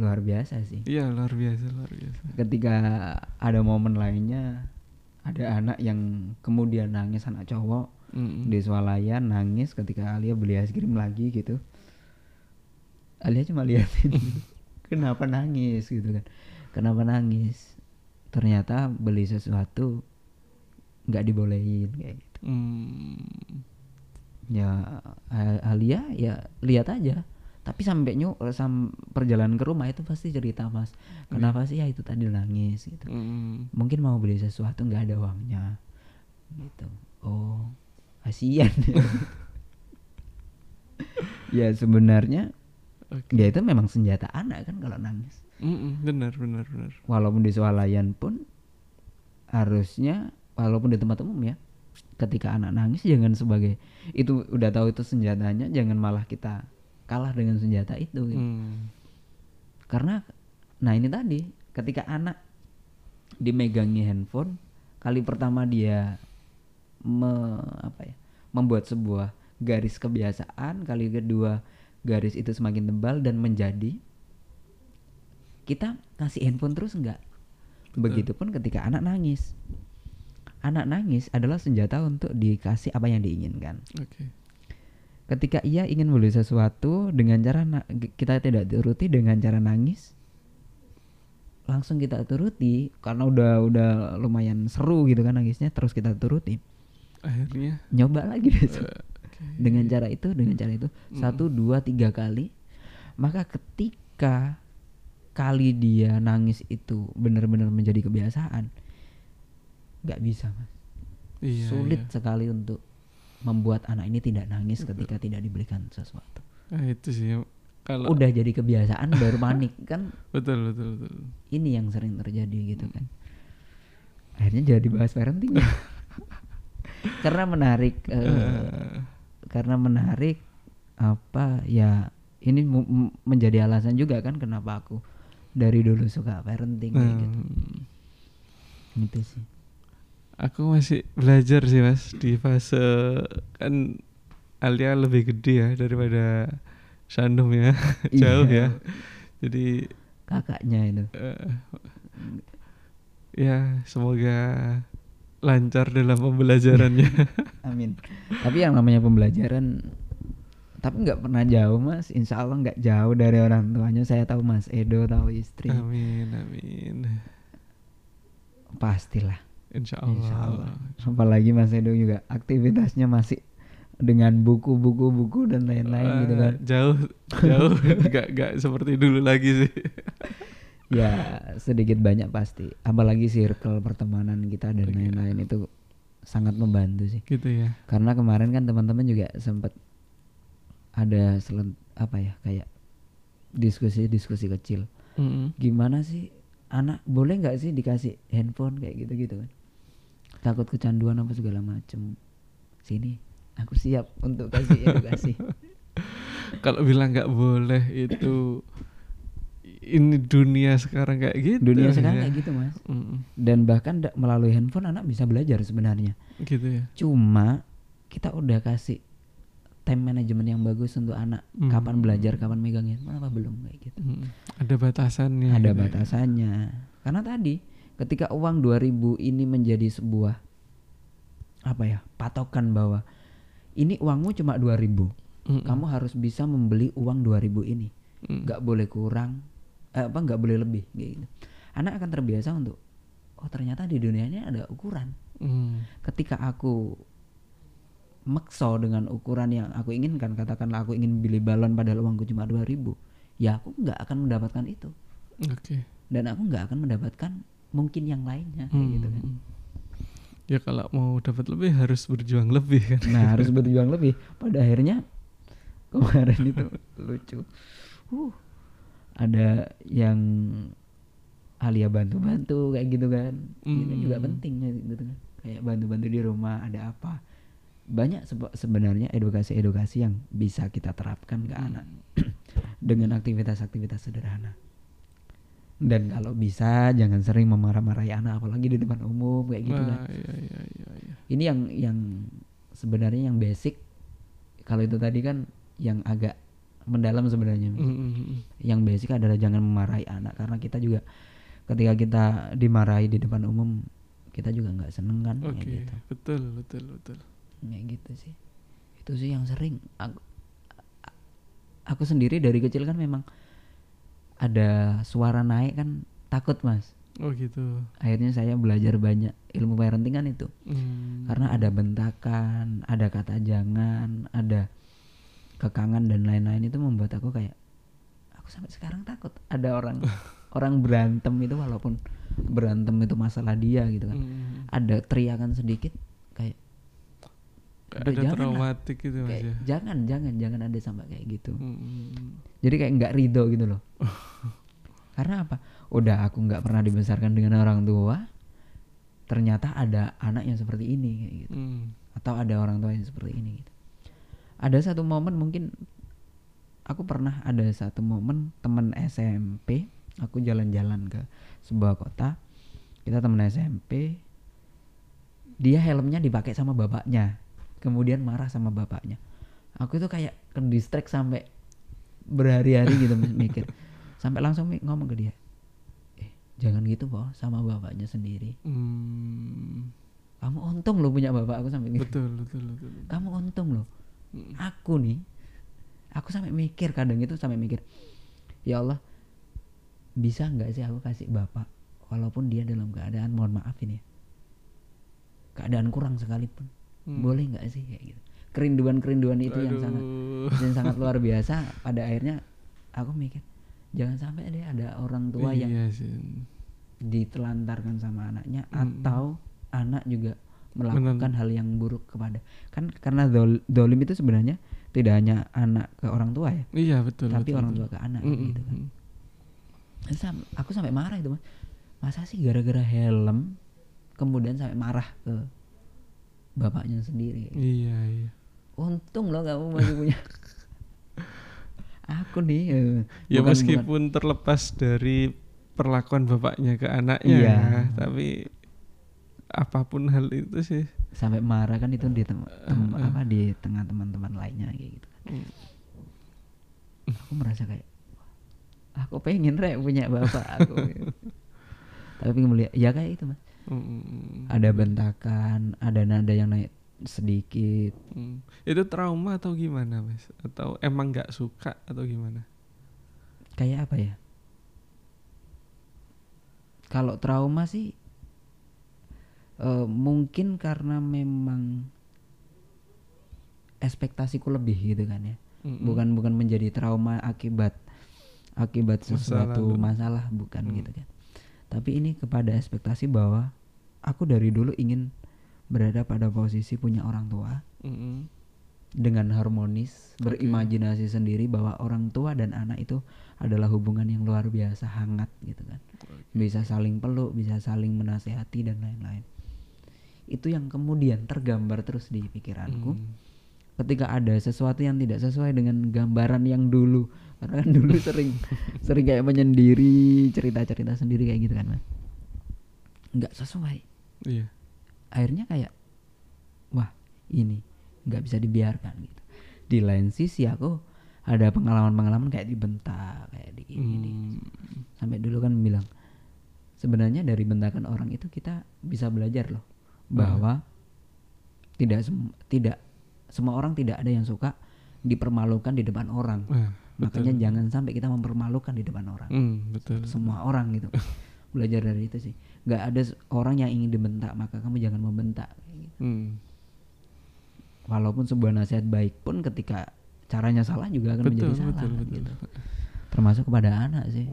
luar biasa sih. Iya, luar biasa, luar biasa. ketika ada momen lainnya ada anak yang kemudian nangis anak cowok Mm-mm. di swalayan nangis ketika Alia beli es krim lagi gitu. Alia cuma liatin kenapa nangis? gitu kan kenapa nangis? Ternyata beli sesuatu nggak dibolehin kayak gitu. Mm. ya Alia ya lihat aja. Tapi sampai nyu sam perjalanan ke rumah itu pasti cerita mas. Kenapa sih? Ya itu tadi nangis gitu. Mm. mungkin mau beli sesuatu nggak ada uangnya. Gitu. Oh kasihan. Ya sebenarnya Oke. ya itu memang senjata anak kan kalau nangis Mm-mm, benar, benar, benar. walaupun di swalayan pun harusnya walaupun di tempat umum ya ketika anak nangis jangan sebagai itu udah tahu itu senjatanya jangan malah kita kalah dengan senjata itu gitu. Mm. karena nah ini tadi ketika anak dimegangi handphone kali pertama dia me, apa ya membuat sebuah garis kebiasaan kali kedua garis itu semakin tebal dan menjadi kita kasih handphone terus enggak begitupun ketika anak nangis. Anak nangis adalah senjata untuk dikasih apa yang diinginkan. Oke. ketika ia ingin beli sesuatu dengan cara kita tidak turuti dengan cara nangis langsung kita turuti karena udah udah lumayan seru gitu kan nangisnya terus kita turuti. Akhirnya? Nyoba lagi besok. eh, oke. dengan cara itu dengan cara itu. Mm. satu dua tiga kali. Maka ketika kali dia nangis itu benar-benar menjadi kebiasaan nggak bisa mas. Iya, sulit iya. sekali untuk membuat anak ini tidak nangis ketika tidak diberikan sesuatu. Nah, itu sih kalau udah jadi kebiasaan baru panik kan? Betul betul betul. ini yang sering terjadi gitu kan. Akhirnya jadi bahas parenting ya. karena menarik eh, Eh, karena menarik apa ya ini menjadi alasan juga kan kenapa aku dari dulu suka parenting kayak gitu. Hmm, gitu sih. Aku masih belajar sih mas di fase kan Alia lebih gede ya daripada Sandum ya. Jauh Iya. ya. Jadi kakaknya itu. Eh, ya semoga lancar dalam pembelajarannya. Amin. Tapi yang namanya pembelajaran tapi nggak pernah jauh mas. Insya Allah nggak jauh dari orang tuanya. Saya tahu mas Edo tahu istri. Amin amin. Pastilah. Insya Allah, Insya Allah. apalagi mas Edo juga aktivitasnya masih dengan buku-buku buku dan lain-lain gitu kan. Eh, jauh jauh. Nggak nggak seperti dulu lagi sih. Ya sedikit banyak pasti. Apalagi circle pertemanan kita dan Oke. lain-lain itu sangat membantu sih. Gitu ya. Karena kemarin kan teman-teman juga sempat ada selen apa ya kayak diskusi-diskusi kecil. Mm-mm. gimana sih anak boleh nggak sih dikasih handphone kayak gitu-gitu kan? Takut kecanduan apa segala macem. Sini aku siap untuk kasih edukasi. Kalau bilang nggak boleh itu ini dunia sekarang kayak gitu. Dunia sekarang ya. kayak gitu mas. Mm-mm. dan bahkan melalui handphone anak bisa belajar sebenarnya. Gitu ya. Cuma kita udah kasih time management yang bagus untuk anak Hmm. kapan belajar kapan megang handphone apa belum kayak gitu Mm. ada batasannya ada gitu ya. batasannya karena tadi ketika uang 2000 ini menjadi sebuah apa ya patokan bahwa ini uangmu cuma 2000 Mm-mm. kamu harus bisa membeli uang 2000 ini Mm. nggak boleh kurang eh, apa nggak boleh lebih kayak gitu anak akan terbiasa untuk oh ternyata di dunia ini ada ukuran Mm. ketika aku mekso dengan ukuran yang aku inginkan katakanlah aku ingin beli balon padahal uangku cuma 2000 ya aku nggak akan mendapatkan itu Oke. dan aku nggak akan mendapatkan mungkin yang lainnya kayak gitu kan Mm. Ya kalau mau dapat lebih harus berjuang lebih kan. nah harus berjuang lebih pada akhirnya kemarin itu lucu uh ada yang Alia bantu-bantu kayak gitu kan itu juga Hmm. penting gitu kan kayak bantu-bantu di rumah ada apa banyak sebe- sebenarnya edukasi-edukasi yang bisa kita terapkan ke anak dengan aktivitas-aktivitas sederhana dan kalau bisa jangan sering memarah-marahi anak apalagi di depan umum kayak gitu kan Wah, iya, iya, iya, iya. ini yang yang sebenarnya yang basic kalau itu tadi kan yang agak mendalam sebenarnya Mm, mm, mm. yang basic adalah jangan memarahi anak karena kita juga ketika kita dimarahi di depan umum kita juga nggak seneng kan Oke, kayak gitu betul, betul, betul. Kayak gitu sih itu sih yang sering aku aku sendiri dari kecil kan memang ada suara naik kan takut mas Oh gitu. akhirnya saya belajar banyak ilmu parenting kan itu Mm. karena ada bentakan, ada kata jangan, ada kekangan dan lain-lain itu membuat aku kayak aku sampai sekarang takut ada orang orang berantem itu walaupun berantem itu masalah dia gitu kan. Mm. Ada teriakan sedikit kayak ada jangan lah. traumatik gitu mas kayak ya. jangan jangan jangan ada sampai kayak gitu. Mm, mm, mm. Jadi kayak nggak ridho gitu loh. Karena apa? Udah aku nggak pernah dibesarkan dengan orang tua. Ternyata ada anak yang seperti ini kayak gitu. Mm. atau ada orang tua yang seperti ini gitu. Ada satu momen mungkin aku pernah ada satu momen teman SMP, aku jalan-jalan ke sebuah kota. Kita teman SMP. Dia helmnya dipakai sama bapaknya. Kemudian marah sama bapaknya. Aku itu kayak ke distract sampai berhari-hari gitu mikir. Sampai langsung ngomong ke dia. Eh, jangan gitu, Boh, sama bapaknya sendiri. Mm. Kamu untung lo punya bapak aku sampai gitu Betul, betul, betul. kamu untung loh Mm. aku nih aku sampai mikir kadang itu sampai mikir ya Allah bisa nggak sih aku kasih bapak walaupun dia dalam keadaan mohon maaf ini ya keadaan kurang sekalipun Mm. boleh nggak sih kayak gitu kerinduan kerinduan itu yang sangat Aduh. yang sangat luar biasa pada akhirnya aku mikir jangan sampai deh ada orang tua yang Iya sih. ditelantarkan sama anaknya Mm. atau anak juga melakukan Menan- hal yang buruk kepada kan karena dol, dolim itu sebenarnya tidak hanya anak ke orang tua ya Iya betul. tapi betul, orang betul. tua ke anak Mm, gitu kan mm, Terus sam- aku sampai marah itu mas masa sih gara-gara helm kemudian sampai marah ke bapaknya sendiri. Iya, iya. untung loh kamu masih punya aku nih eh, Ya bukan- meskipun terlepas dari perlakuan bapaknya ke anaknya, Iya. ya, tapi apa pun hal itu sih. bukan sampai marah kan itu di tem- tem- Eh, eh. apa di tengah teman-teman lainnya kayak gitu kan Mm. aku merasa kayak "Wah, aku pengen rek punya bapak aku tapi melihat ya kayak itu mas Mm, mm, mm. ada bentakan ada nada yang naik sedikit Mm. Itu trauma atau gimana, Mas? Atau emang nggak suka atau gimana? kayak apa ya kalau trauma sih eh, mungkin karena memang ekspektasiku lebih gitu kan ya Mm, mm. bukan bukan menjadi trauma akibat akibat sesuatu lalu. masalah bukan Hmm. gitu kan tapi ini kepada ekspektasi bahwa aku dari dulu ingin berada pada posisi punya orang tua Mm, mm. dengan harmonis Oke. berimajinasi sendiri bahwa orang tua dan anak itu adalah hubungan yang luar biasa hangat gitu kan. Bisa saling peluk bisa saling menasehati dan lain-lain. Itu yang kemudian tergambar terus di pikiranku. Mm. ketika ada sesuatu yang tidak sesuai dengan gambaran yang dulu. Karena kan dulu sering sering kayak menyendiri cerita-cerita sendiri kayak gitu kan nggak sesuai Iya. akhirnya kayak wah ini nggak bisa dibiarkan gitu di lain sisi aku ada pengalaman-pengalaman kayak dibentak kayak di ini di- Mm. sampai dulu kan bilang sebenarnya dari bentakan orang itu kita bisa belajar loh bahwa tidak sem- tidak semua orang tidak ada yang suka dipermalukan di depan orang Wah, makanya betul. jangan sampai kita mempermalukan di depan orang Hmm, betul. semua orang gitu belajar dari itu sih nggak ada orang yang ingin dibentak maka kamu jangan membentak. Hmm, walaupun sebuah nasihat baik pun ketika caranya salah juga akan betul, menjadi betul, salah betul. gitu termasuk kepada anak sih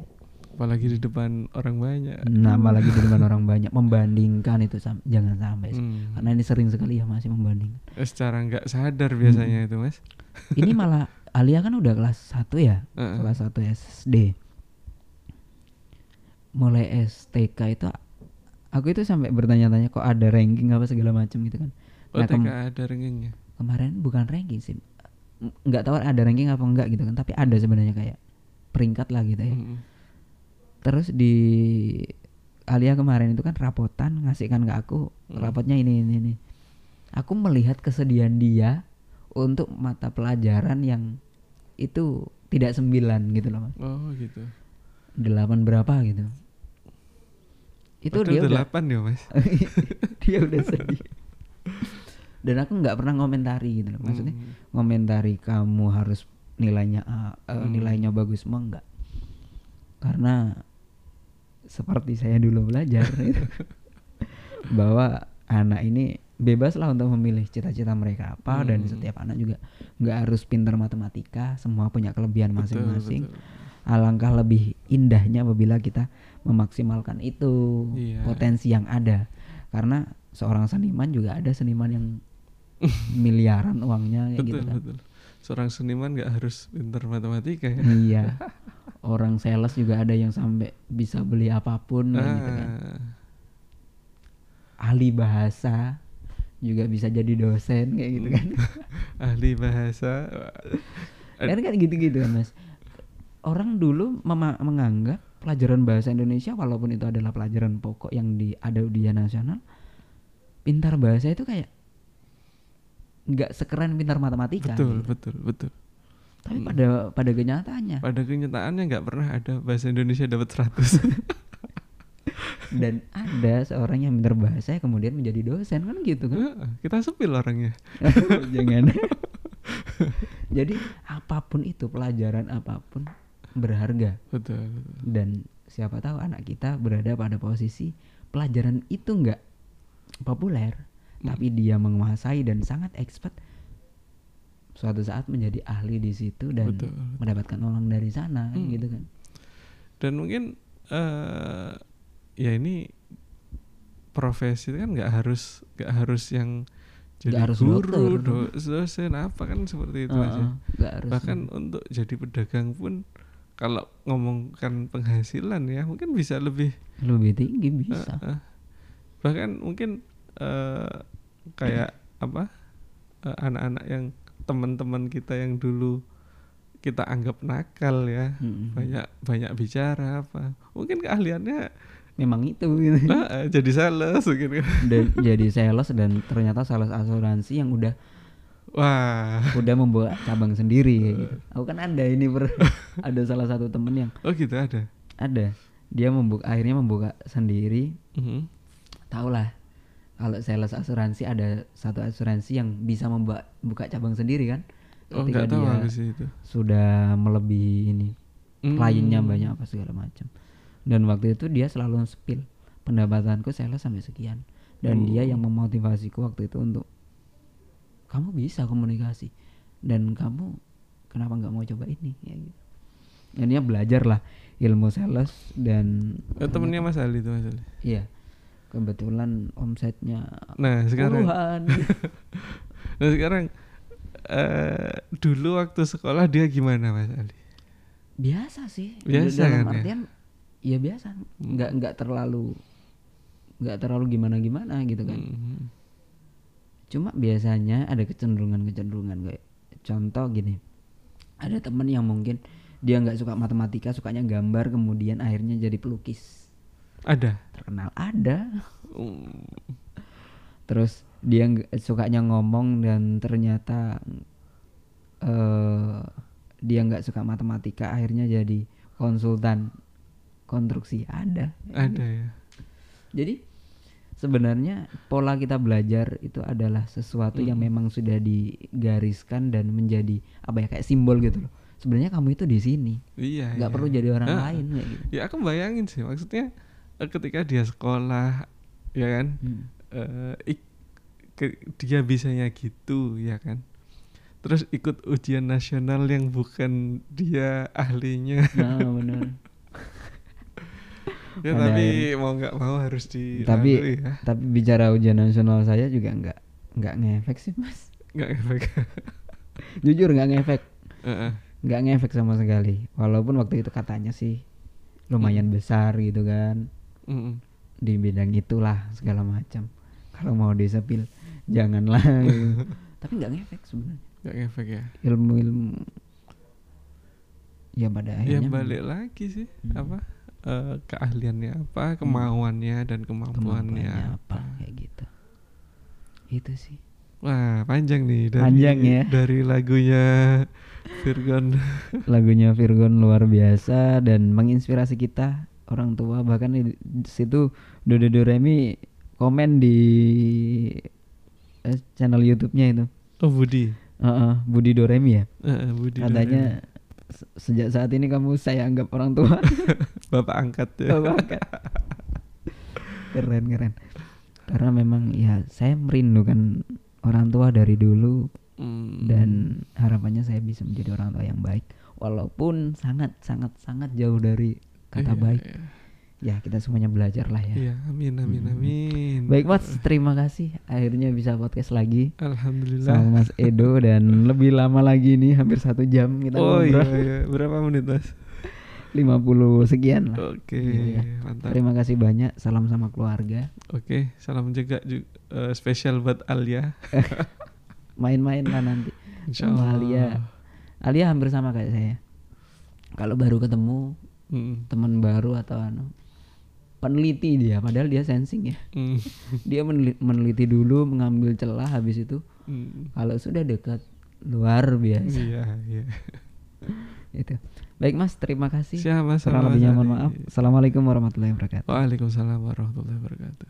Apalagi di depan orang banyak. nah apalagi di depan orang banyak membandingkan itu sam- jangan sampai sih. Hmm. karena ini sering sekali ya masih membandingkan Eh, Secara nggak sadar biasanya Hmm. itu mas. ini malah Alia kan udah kelas 1 ya Heeh. kelas 1 SD mulai STK itu aku itu sampai bertanya-tanya kok ada ranking apa segala macam gitu kan Oh, Nah, TK ada rankingnya. kemarin bukan ranking sih nggak tahu ada ranking apa enggak gitu kan tapi ada sebenarnya kayak peringkat lah gitu ya Mm-mm. terus di Alia kemarin itu kan rapotan ngasihkan ke aku Hmm. rapotnya ini ini ini aku melihat kesedihan dia untuk mata pelajaran yang itu tidak sembilan gitu loh mas Oh gitu. delapan berapa gitu itu Padahal dia udah delapan ya mas. dia udah sedih dan aku nggak pernah ngomentari gitu loh maksudnya Hmm. ngomentari kamu harus nilainya eh, Hmm. nilainya bagus mah enggak karena seperti saya dulu belajar gitu, bahwa anak ini bebas lah untuk memilih cita-cita mereka apa dan Hmm. setiap anak juga nggak harus pintar matematika semua punya kelebihan masing-masing alangkah lebih indahnya apabila kita memaksimalkan itu Iya. potensi yang ada karena seorang seniman juga ada seniman yang miliaran uangnya kayak Betul gitu kan betul. Seorang seniman nggak harus pintar matematika ya. iya orang sales juga ada yang sampai bisa beli apa pun kayak gitu kan Ah, ahli bahasa juga bisa jadi dosen kayak gitu kan ahli bahasa. Kan kan gitu-gitu kan mas orang dulu menganggap pelajaran bahasa Indonesia walaupun itu adalah pelajaran pokok yang di ada ujian nasional pintar bahasa itu kayak nggak sekeren pintar matematika betul gitu. betul betul. tapi Mm. pada pada kenyataannya Pada kenyataannya nggak pernah ada bahasa Indonesia dapat 100 dan ada seorang yang pintar bahasa yang kemudian menjadi dosen kan gitu kan Kita sepil orangnya. jangan jadi apa pun itu pelajaran apa pun berharga Betul. betul. dan siapa tahu anak kita berada pada posisi pelajaran itu enggak populer Hmm. tapi dia menguasai dan sangat expert suatu saat menjadi ahli di situ dan Betul, betul. mendapatkan uang dari sana Hmm. gitu kan Dan mungkin eh ya ini profesi kan nggak harus nggak harus yang jadi Nggak harus guru, dokter. do- dosen apa kan seperti itu nggak harus Bahkan untuk jadi pedagang pun kalau ngomongkan penghasilan ya mungkin bisa lebih lebih tinggi bisa eh, eh. bahkan mungkin eh kayak apa eh, anak-anak yang teman-teman kita yang dulu kita anggap nakal ya Mm-mm. banyak banyak bicara apa mungkin keahliannya memang itu gitu. ah, eh, jadi sales gitu dan jadi sales dan ternyata sales asuransi yang udah wah. Udah membuka cabang sendiri kayak gitu. Aku kan ada ini ber, ada salah satu temen yang oh gitu? Ada? Ada. Dia membuka akhirnya membuka sendiri. Mhm. tau lah kalau sales asuransi ada satu asuransi yang bisa membuka buka cabang sendiri kan? Oh ketika tahu dia aku sih itu. sudah melebihi ini Hmm. kliennya banyak apa segala macam. Dan waktu itu dia selalu spill. Pendapatanku sales sampai sekian. Dan dia Oh. yang memotivasiku waktu itu untuk kamu bisa komunikasi. Dan kamu kenapa nggak mau coba ini? Ya gitu. Dan dia belajar lah ilmu sales dan Eh, temennya Mas Ali itu Mas Ali. Iya. Kebetulan omsetnya nah sekarang. puluhan. Nah sekarang eh dulu waktu sekolah dia gimana Mas Ali? Biasa sih. Biasa dalam kan ya? artian ya biasa. Nggak nggak terlalu nggak terlalu gimana gimana gitu kan. Mhm. Cuma biasanya ada kecenderungan kecenderungan kayak contoh gini ada temen yang mungkin dia nggak suka matematika sukanya gambar kemudian akhirnya jadi pelukis ada terkenal ada Hmm. terus dia sukanya ngomong dan ternyata eh dia nggak suka matematika akhirnya jadi konsultan konstruksi ada. Ada ya. Jadi sebenarnya pola kita belajar itu adalah sesuatu yang Mm. memang sudah digariskan dan menjadi apa ya kayak simbol gitu loh. Sebenarnya kamu itu di sini, Iya. nggak iya. perlu jadi orang Ah, lain kayak gitu. Ya aku bayangin sih maksudnya eh, ketika dia sekolah ya kan Hmm. eh, ik- ke- dia bisanya gitu ya kan. Terus ikut ujian nasional yang bukan dia ahlinya. Nah, benar. Ya Ada tapi mau nggak mau harus dilalui Tapi ya. tapi bicara ujian nasional saya juga nggak nggak ngefek sih mas. Nggak efek. Jujur nggak ngefek, nggak ngefek sama sekali. Walaupun waktu itu katanya sih lumayan besar gitu kan Mm-mm. di bidang itulah segala macam. Kalau mau disepil janganlah. gitu. tapi nggak ngefek sebenarnya. Nggak efek ya. Ilmu-ilmu ya pada Ya akhirnya balik lagi sih Hmm. apa eh, keahliannya apa, kemauannya dan kemampuannya, kemampuannya apa. apa kayak gitu. Itu sih. Wah panjang nih dari Panjang ya. dari lagunya Virgon. lagunya Virgon luar biasa dan menginspirasi kita orang tua bahkan di situ Dodo Doremi komen di eh, channel YouTube-nya itu Oh Budi. Heeh, Budi Doremi ya Eh, Budi katanya se- sejak saat ini kamu saya anggap orang tua bapak angkat ya. Oh, banget. keren keren karena memang ya saya merindukan orang tua dari dulu Hmm. dan harapannya saya bisa menjadi orang tua yang baik walaupun sangat sangat sangat jauh dari kata Iya, baik Iya, ya kita semuanya belajar lah ya Iya, amin amin Hmm. amin. baik mas terima kasih akhirnya bisa podcast lagi Alhamdulillah. sama Mas Edo dan lebih lama lagi nih hampir satu jam kita Oh iya, ngobrol iya. berapa menit mas? 50 sekian lah Oke, mantap. terima kasih banyak salam sama keluarga Oke, salam juga ju- eh, spesial buat Alia. main-main lah nanti Insya Sama. Alia Alia hampir sama kayak saya kalau baru ketemu Hmm, teman baru atau anu peneliti dia padahal dia sensing ya hmm, dia meneli- meneliti dulu mengambil celah habis itu hmm. kalau sudah dekat luar biasa Iya, iya. itu baik mas terima kasih Siap mas. kurang sama lebihnya Mas mohon maaf assalamualaikum warahmatullahi wabarakatuh Waalaikumsalam warahmatullahi wabarakatuh.